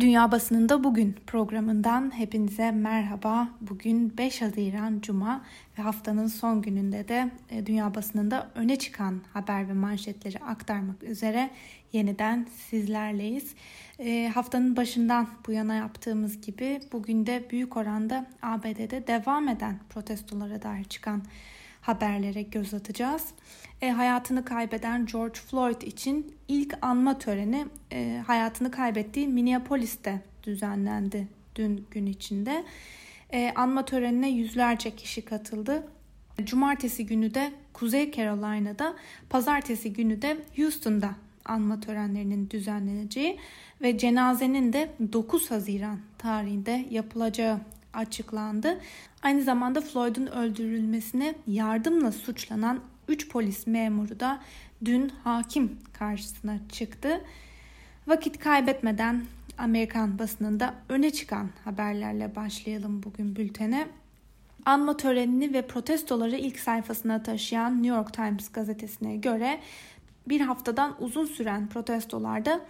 Dünya Basınında Bugün programından hepinize merhaba. Bugün 5 Haziran Cuma ve haftanın son gününde de e, Dünya Basınında öne çıkan haber ve manşetleri aktarmak üzere yeniden sizlerleyiz. E, haftanın başından bu yana yaptığımız gibi bugün de büyük oranda ABD'de devam eden protestolara dair çıkan haberlere göz atacağız. E, hayatını kaybeden George Floyd için ilk anma töreni e, hayatını kaybettiği Minneapolis'te düzenlendi dün gün içinde. E, anma törenine yüzlerce kişi katıldı. Cumartesi günü de Kuzey Carolina'da, pazartesi günü de Houston'da anma törenlerinin düzenleneceği ve cenazenin de 9 Haziran tarihinde yapılacağı açıklandı. Aynı zamanda Floyd'un öldürülmesine yardımla suçlanan 3 polis memuru da dün hakim karşısına çıktı. Vakit kaybetmeden Amerikan basınında öne çıkan haberlerle başlayalım bugün bültene. Anma törenini ve protestoları ilk sayfasına taşıyan New York Times gazetesine göre bir haftadan uzun süren protestolarda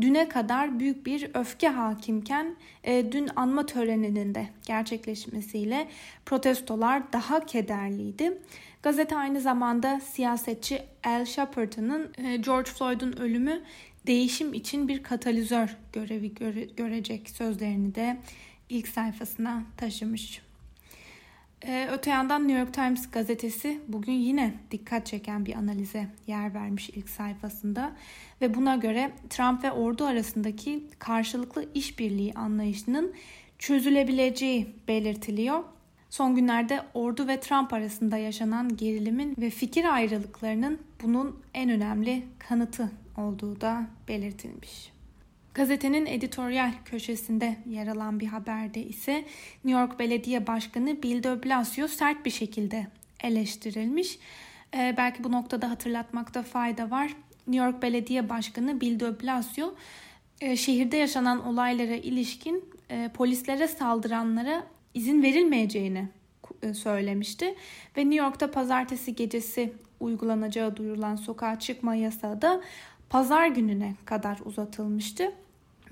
düne kadar büyük bir öfke hakimken e, dün anma töreninin de gerçekleşmesiyle protestolar daha kederliydi. Gazete aynı zamanda siyasetçi Al Sharpton'ın e, George Floyd'un ölümü değişim için bir katalizör görevi göre, görecek sözlerini de ilk sayfasına taşımış. Ee, öte yandan New York Times gazetesi bugün yine dikkat çeken bir analize yer vermiş ilk sayfasında ve buna göre Trump ve ordu arasındaki karşılıklı işbirliği anlayışının çözülebileceği belirtiliyor. Son günlerde ordu ve Trump arasında yaşanan gerilimin ve fikir ayrılıklarının bunun en önemli kanıtı olduğu da belirtilmiş. Gazetenin editoryal köşesinde yer alan bir haberde ise New York Belediye Başkanı Bill de Blasio sert bir şekilde eleştirilmiş. Ee, belki bu noktada hatırlatmakta fayda var. New York Belediye Başkanı Bill de Blasio e, şehirde yaşanan olaylara ilişkin e, polislere saldıranlara izin verilmeyeceğini e, söylemişti. Ve New York'ta pazartesi gecesi uygulanacağı duyurulan sokağa çıkma yasağı da pazar gününe kadar uzatılmıştı.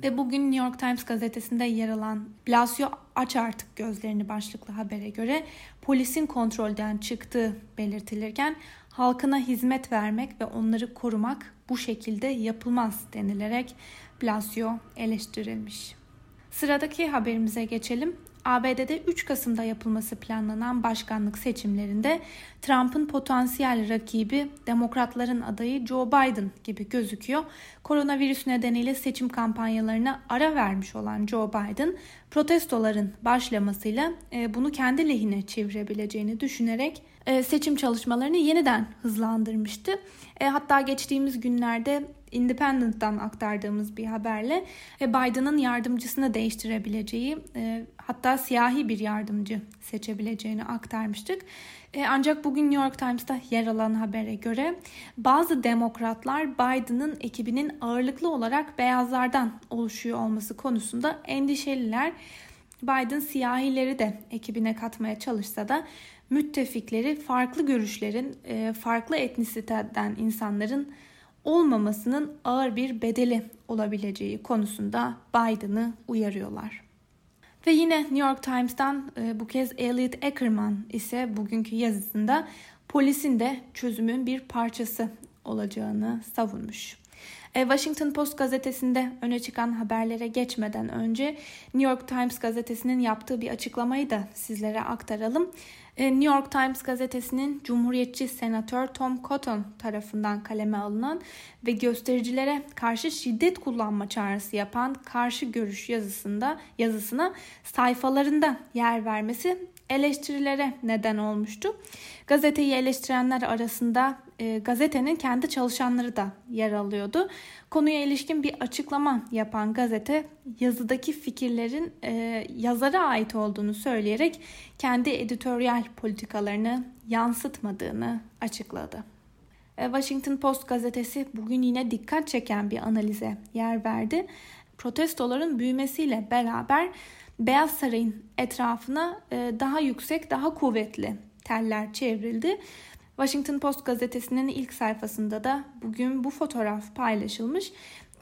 Ve bugün New York Times gazetesinde yer alan Blasio aç artık gözlerini başlıklı habere göre polisin kontrolden çıktığı belirtilirken halkına hizmet vermek ve onları korumak bu şekilde yapılmaz denilerek Blasio eleştirilmiş. Sıradaki haberimize geçelim. ABD'de 3 Kasım'da yapılması planlanan başkanlık seçimlerinde Trump'ın potansiyel rakibi Demokratların adayı Joe Biden gibi gözüküyor. Koronavirüs nedeniyle seçim kampanyalarına ara vermiş olan Joe Biden protestoların başlamasıyla e, bunu kendi lehine çevirebileceğini düşünerek e, seçim çalışmalarını yeniden hızlandırmıştı. E, hatta geçtiğimiz günlerde Independent'tan aktardığımız bir haberle Biden'ın yardımcısını değiştirebileceği hatta siyahi bir yardımcı seçebileceğini aktarmıştık. Ancak bugün New York Times'ta yer alan habere göre bazı demokratlar Biden'ın ekibinin ağırlıklı olarak beyazlardan oluşuyor olması konusunda endişeliler. Biden siyahileri de ekibine katmaya çalışsa da müttefikleri farklı görüşlerin, e, farklı etnisiteden insanların olmamasının ağır bir bedeli olabileceği konusunda Biden'ı uyarıyorlar. Ve yine New York Times'tan e, bu kez Elliot Ackerman ise bugünkü yazısında polisin de çözümün bir parçası olacağını savunmuş. E, Washington Post gazetesinde öne çıkan haberlere geçmeden önce New York Times gazetesinin yaptığı bir açıklamayı da sizlere aktaralım. E, New York Times gazetesinin Cumhuriyetçi Senatör Tom Cotton tarafından kaleme alınan ve göstericilere karşı şiddet kullanma çağrısı yapan karşı görüş yazısında yazısına sayfalarında yer vermesi eleştirilere neden olmuştu. Gazeteyi eleştirenler arasında e, gazetenin kendi çalışanları da yer alıyordu. Konuya ilişkin bir açıklama yapan gazete yazıdaki fikirlerin e, yazara ait olduğunu söyleyerek kendi editoryal politikalarını yansıtmadığını açıkladı. E, Washington Post gazetesi bugün yine dikkat çeken bir analize yer verdi. Protestoların büyümesiyle beraber Beyaz Saray'ın etrafına e, daha yüksek, daha kuvvetli teller çevrildi. Washington Post gazetesinin ilk sayfasında da bugün bu fotoğraf paylaşılmış.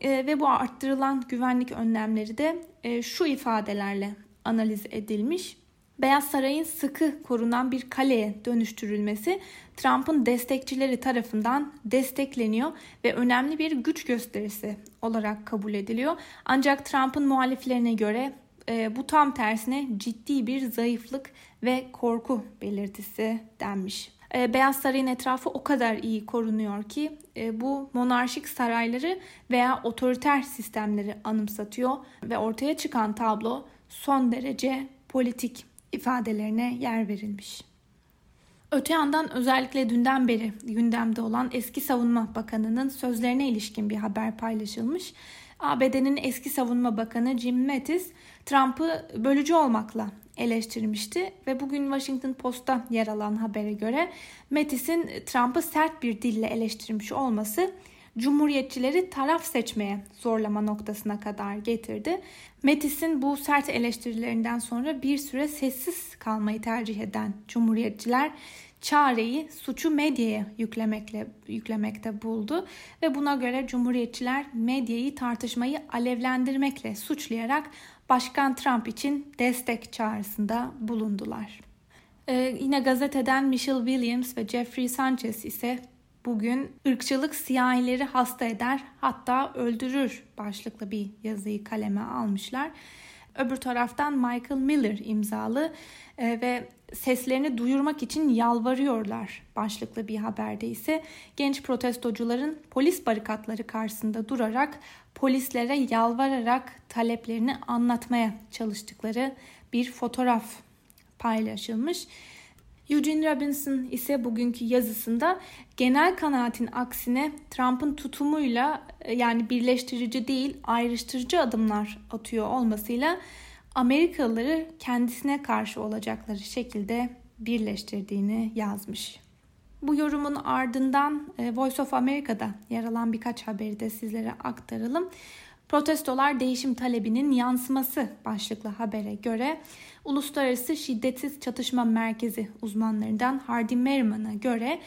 E, ve bu arttırılan güvenlik önlemleri de e, şu ifadelerle analiz edilmiş. Beyaz Saray'ın sıkı korunan bir kaleye dönüştürülmesi Trump'ın destekçileri tarafından destekleniyor ve önemli bir güç gösterisi olarak kabul ediliyor. Ancak Trump'ın muhaliflerine göre e, bu tam tersine ciddi bir zayıflık ve korku belirtisi denmiş. E, Beyaz Saray'ın etrafı o kadar iyi korunuyor ki e, bu monarşik sarayları veya otoriter sistemleri anımsatıyor ve ortaya çıkan tablo son derece politik ifadelerine yer verilmiş. Öte yandan özellikle dünden beri gündemde olan eski savunma bakanının sözlerine ilişkin bir haber paylaşılmış. ABD'nin eski savunma bakanı Jim Mattis Trump'ı bölücü olmakla eleştirmişti ve bugün Washington Post'ta yer alan habere göre Mattis'in Trump'ı sert bir dille eleştirmiş olması Cumhuriyetçileri taraf seçmeye zorlama noktasına kadar getirdi. Mattis'in bu sert eleştirilerinden sonra bir süre sessiz kalmayı tercih eden Cumhuriyetçiler çareyi suçu medyaya yüklemekle yüklemekte buldu ve buna göre Cumhuriyetçiler medyayı tartışmayı alevlendirmekle suçlayarak Başkan Trump için destek çağrısında bulundular. Ee, yine gazeteden Michelle Williams ve Jeffrey Sanchez ise bugün ırkçılık siyahileri hasta eder hatta öldürür başlıklı bir yazıyı kaleme almışlar. Öbür taraftan Michael Miller imzalı e, ve seslerini duyurmak için yalvarıyorlar başlıklı bir haberde ise genç protestocuların polis barikatları karşısında durarak polislere yalvararak taleplerini anlatmaya çalıştıkları bir fotoğraf paylaşılmış. Eugene Robinson ise bugünkü yazısında genel kanaatin aksine Trump'ın tutumuyla yani birleştirici değil ayrıştırıcı adımlar atıyor olmasıyla Amerikalıları kendisine karşı olacakları şekilde birleştirdiğini yazmış. Bu yorumun ardından e, Voice of America'da yer alan birkaç haberi de sizlere aktaralım. Protestolar değişim talebinin yansıması başlıklı habere göre Uluslararası Şiddetsiz Çatışma Merkezi uzmanlarından Hardy Merriman'a göre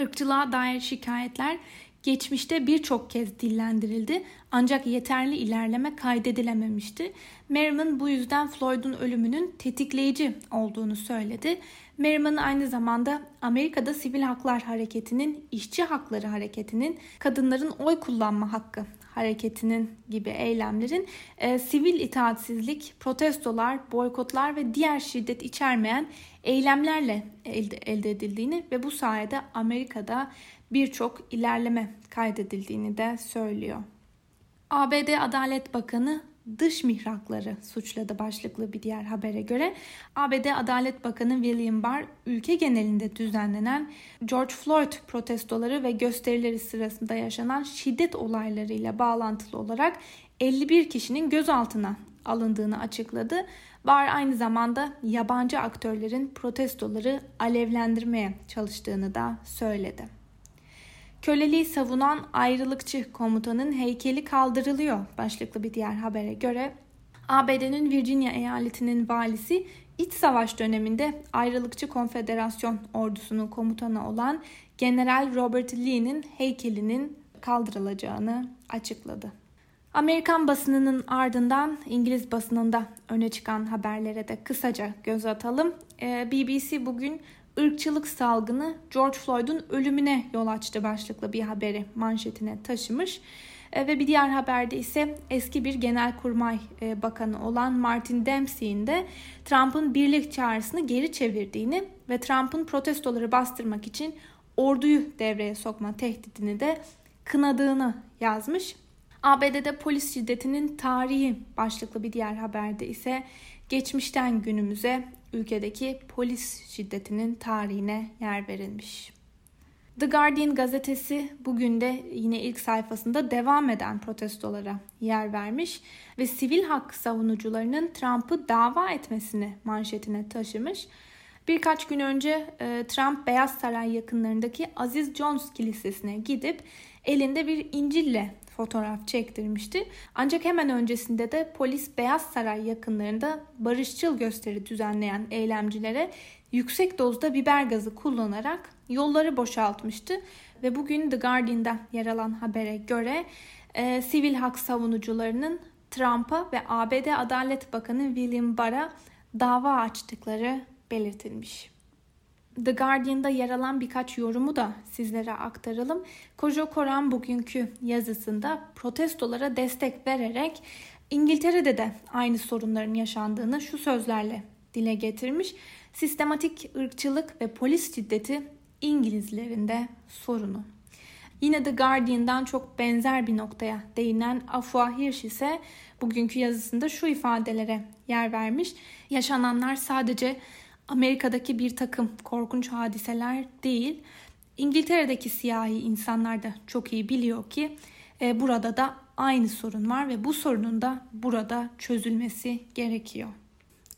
ırkçılığa dair şikayetler geçmişte birçok kez dillendirildi ancak yeterli ilerleme kaydedilememişti. Merriman bu yüzden Floyd'un ölümünün tetikleyici olduğunu söyledi. Merriman aynı zamanda Amerika'da sivil haklar hareketinin, işçi hakları hareketinin, kadınların oy kullanma hakkı hareketinin gibi eylemlerin e, sivil itaatsizlik, protestolar, boykotlar ve diğer şiddet içermeyen eylemlerle elde, elde edildiğini ve bu sayede Amerika'da birçok ilerleme kaydedildiğini de söylüyor. ABD Adalet Bakanı dış mihrakları suçladı başlıklı bir diğer habere göre. ABD Adalet Bakanı William Barr ülke genelinde düzenlenen George Floyd protestoları ve gösterileri sırasında yaşanan şiddet olaylarıyla bağlantılı olarak 51 kişinin gözaltına alındığını açıkladı. Barr aynı zamanda yabancı aktörlerin protestoları alevlendirmeye çalıştığını da söyledi. Köleliği savunan ayrılıkçı komutanın heykeli kaldırılıyor başlıklı bir diğer habere göre ABD'nin Virginia eyaletinin valisi iç savaş döneminde ayrılıkçı konfederasyon ordusunun komutanı olan General Robert Lee'nin heykelinin kaldırılacağını açıkladı. Amerikan basınının ardından İngiliz basınında öne çıkan haberlere de kısaca göz atalım. Ee, BBC bugün ırkçılık salgını George Floyd'un ölümüne yol açtı başlıklı bir haberi manşetine taşımış. E, ve bir diğer haberde ise eski bir genelkurmay e, bakanı olan Martin Dempsey'in de Trump'ın birlik çağrısını geri çevirdiğini ve Trump'ın protestoları bastırmak için orduyu devreye sokma tehdidini de kınadığını yazmış. ABD'de polis şiddetinin tarihi başlıklı bir diğer haberde ise geçmişten günümüze ülkedeki polis şiddetinin tarihine yer verilmiş. The Guardian gazetesi bugün de yine ilk sayfasında devam eden protestolara yer vermiş ve sivil hak savunucularının Trump'ı dava etmesini manşetine taşımış. Birkaç gün önce e, Trump Beyaz Saray yakınlarındaki Aziz Jones Kilisesi'ne gidip elinde bir İncil'le fotoğraf çektirmişti. Ancak hemen öncesinde de polis Beyaz Saray yakınlarında barışçıl gösteri düzenleyen eylemcilere yüksek dozda biber gazı kullanarak yolları boşaltmıştı ve bugün The Guardian'da yer alan habere göre e, sivil hak savunucularının Trump'a ve ABD Adalet Bakanı William Barr'a dava açtıkları belirtilmiş. The Guardian'da yer alan birkaç yorumu da sizlere aktaralım. Kojo Koran bugünkü yazısında protestolara destek vererek İngiltere'de de aynı sorunların yaşandığını şu sözlerle dile getirmiş. Sistematik ırkçılık ve polis şiddeti İngilizlerin de sorunu. Yine The Guardian'dan çok benzer bir noktaya değinen Afua Hirsch ise bugünkü yazısında şu ifadelere yer vermiş. Yaşananlar sadece Amerika'daki bir takım korkunç hadiseler değil, İngiltere'deki siyahi insanlar da çok iyi biliyor ki e, burada da aynı sorun var ve bu sorunun da burada çözülmesi gerekiyor.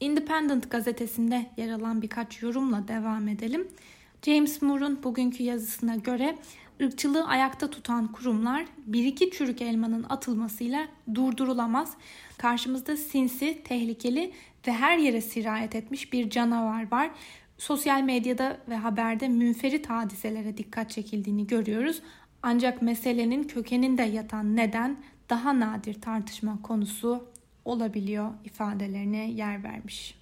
Independent gazetesinde yer alan birkaç yorumla devam edelim. James Moore'un bugünkü yazısına göre ırkçılığı ayakta tutan kurumlar bir iki çürük elmanın atılmasıyla durdurulamaz. Karşımızda sinsi, tehlikeli ve her yere sirayet etmiş bir canavar var. Sosyal medyada ve haberde münferit hadiselere dikkat çekildiğini görüyoruz. Ancak meselenin kökeninde yatan neden daha nadir tartışma konusu olabiliyor ifadelerine yer vermiş.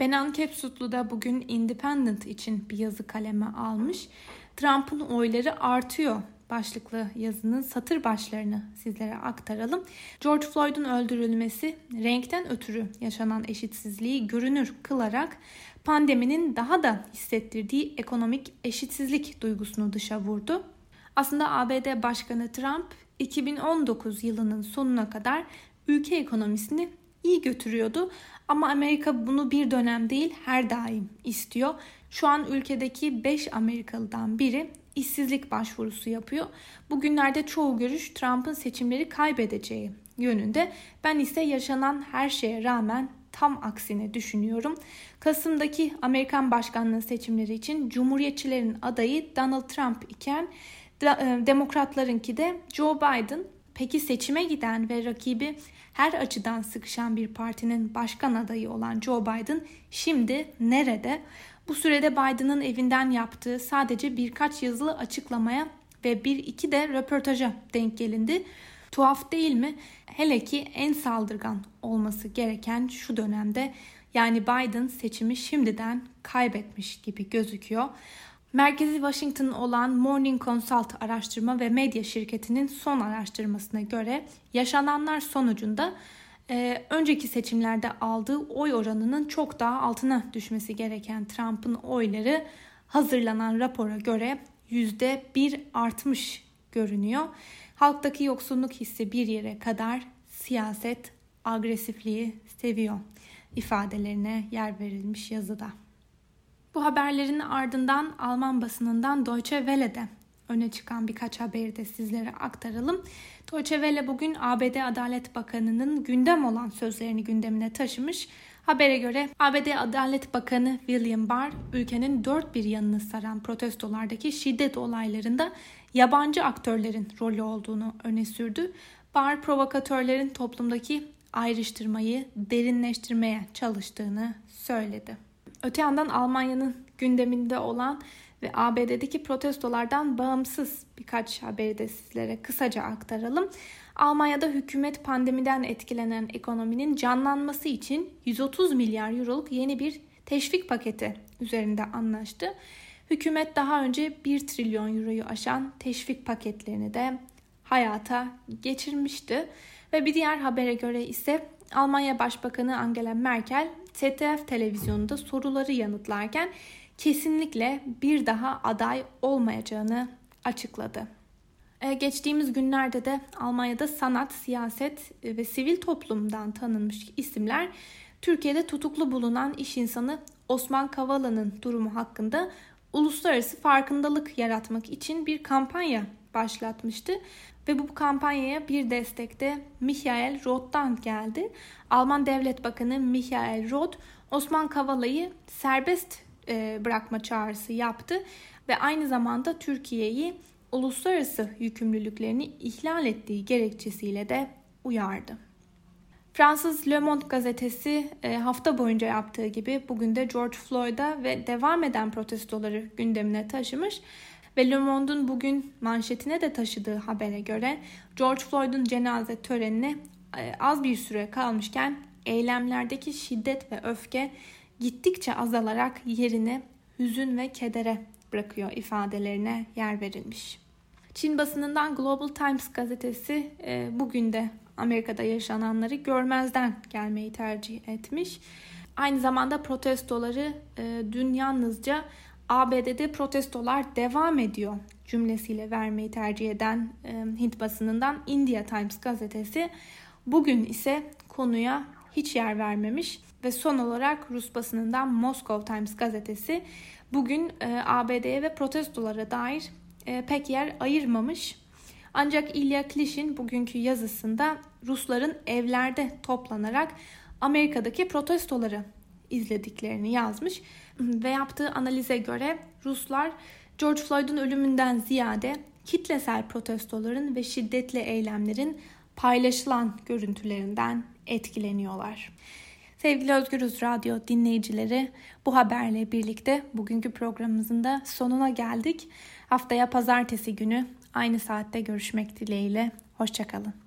Benan Kepsutlu da bugün Independent için bir yazı kaleme almış. Trump'ın oyları artıyor başlıklı yazının satır başlarını sizlere aktaralım. George Floyd'un öldürülmesi renkten ötürü yaşanan eşitsizliği görünür kılarak pandeminin daha da hissettirdiği ekonomik eşitsizlik duygusunu dışa vurdu. Aslında ABD Başkanı Trump 2019 yılının sonuna kadar ülke ekonomisini iyi götürüyordu ama Amerika bunu bir dönem değil her daim istiyor. Şu an ülkedeki 5 Amerikalıdan biri işsizlik başvurusu yapıyor. Bugünlerde çoğu görüş Trump'ın seçimleri kaybedeceği yönünde. Ben ise yaşanan her şeye rağmen tam aksine düşünüyorum. Kasım'daki Amerikan başkanlığı seçimleri için Cumhuriyetçilerin adayı Donald Trump iken e, Demokratlarınki de Joe Biden. Peki seçime giden ve rakibi her açıdan sıkışan bir partinin başkan adayı olan Joe Biden şimdi nerede? Bu sürede Biden'ın evinden yaptığı sadece birkaç yazılı açıklamaya ve bir iki de röportaja denk gelindi. Tuhaf değil mi? Hele ki en saldırgan olması gereken şu dönemde yani Biden seçimi şimdiden kaybetmiş gibi gözüküyor. Merkezi Washington olan Morning Consult araştırma ve medya şirketinin son araştırmasına göre yaşananlar sonucunda e, önceki seçimlerde aldığı oy oranının çok daha altına düşmesi gereken Trump'ın oyları hazırlanan rapora göre %1 artmış görünüyor. Halktaki yoksunluk hissi bir yere kadar siyaset agresifliği seviyor ifadelerine yer verilmiş yazıda. Bu haberlerin ardından Alman basınından Deutsche Welle'de öne çıkan birkaç haberi de sizlere aktaralım. Deutsche Welle bugün ABD Adalet Bakanı'nın gündem olan sözlerini gündemine taşımış. Habere göre ABD Adalet Bakanı William Barr ülkenin dört bir yanını saran protestolardaki şiddet olaylarında yabancı aktörlerin rolü olduğunu öne sürdü. Barr provokatörlerin toplumdaki ayrıştırmayı derinleştirmeye çalıştığını söyledi. Öte yandan Almanya'nın gündeminde olan ve ABD'deki protestolardan bağımsız birkaç haberi de sizlere kısaca aktaralım. Almanya'da hükümet pandemiden etkilenen ekonominin canlanması için 130 milyar euroluk yeni bir teşvik paketi üzerinde anlaştı. Hükümet daha önce 1 trilyon euroyu aşan teşvik paketlerini de hayata geçirmişti. Ve bir diğer habere göre ise Almanya Başbakanı Angela Merkel ZDF televizyonunda soruları yanıtlarken kesinlikle bir daha aday olmayacağını açıkladı. E, geçtiğimiz günlerde de Almanya'da sanat, siyaset ve sivil toplumdan tanınmış isimler Türkiye'de tutuklu bulunan iş insanı Osman Kavala'nın durumu hakkında uluslararası farkındalık yaratmak için bir kampanya başlatmıştı. Ve bu kampanyaya bir destek de Michael Roth'tan geldi. Alman Devlet Bakanı Michael Roth, Osman Kavala'yı serbest e, bırakma çağrısı yaptı ve aynı zamanda Türkiye'yi uluslararası yükümlülüklerini ihlal ettiği gerekçesiyle de uyardı. Fransız Le Monde gazetesi e, hafta boyunca yaptığı gibi bugün de George Floyd'a ve devam eden protestoları gündemine taşımış Ve Le Monde'un bugün manşetine de taşıdığı habere göre George Floyd'un cenaze törenine e, az bir süre kalmışken eylemlerdeki şiddet ve öfke gittikçe azalarak yerini hüzün ve kedere bırakıyor ifadelerine yer verilmiş. Çin basınından Global Times gazetesi e, bugün de Amerika'da yaşananları görmezden gelmeyi tercih etmiş. Aynı zamanda protestoları e, dün yalnızca ABD'de protestolar devam ediyor cümlesiyle vermeyi tercih eden e, Hint basınından India Times gazetesi bugün ise konuya hiç yer vermemiş ve son olarak Rus basınından Moscow Times gazetesi bugün e, ABD'ye ve protestolara dair e, pek yer ayırmamış. Ancak Ilya Klishin bugünkü yazısında Rusların evlerde toplanarak Amerika'daki protestoları izlediklerini yazmış ve yaptığı analize göre Ruslar George Floyd'un ölümünden ziyade kitlesel protestoların ve şiddetli eylemlerin paylaşılan görüntülerinden etkileniyorlar. Sevgili Özgürüz Radyo dinleyicileri bu haberle birlikte bugünkü programımızın da sonuna geldik. Haftaya pazartesi günü aynı saatte görüşmek dileğiyle. Hoşçakalın.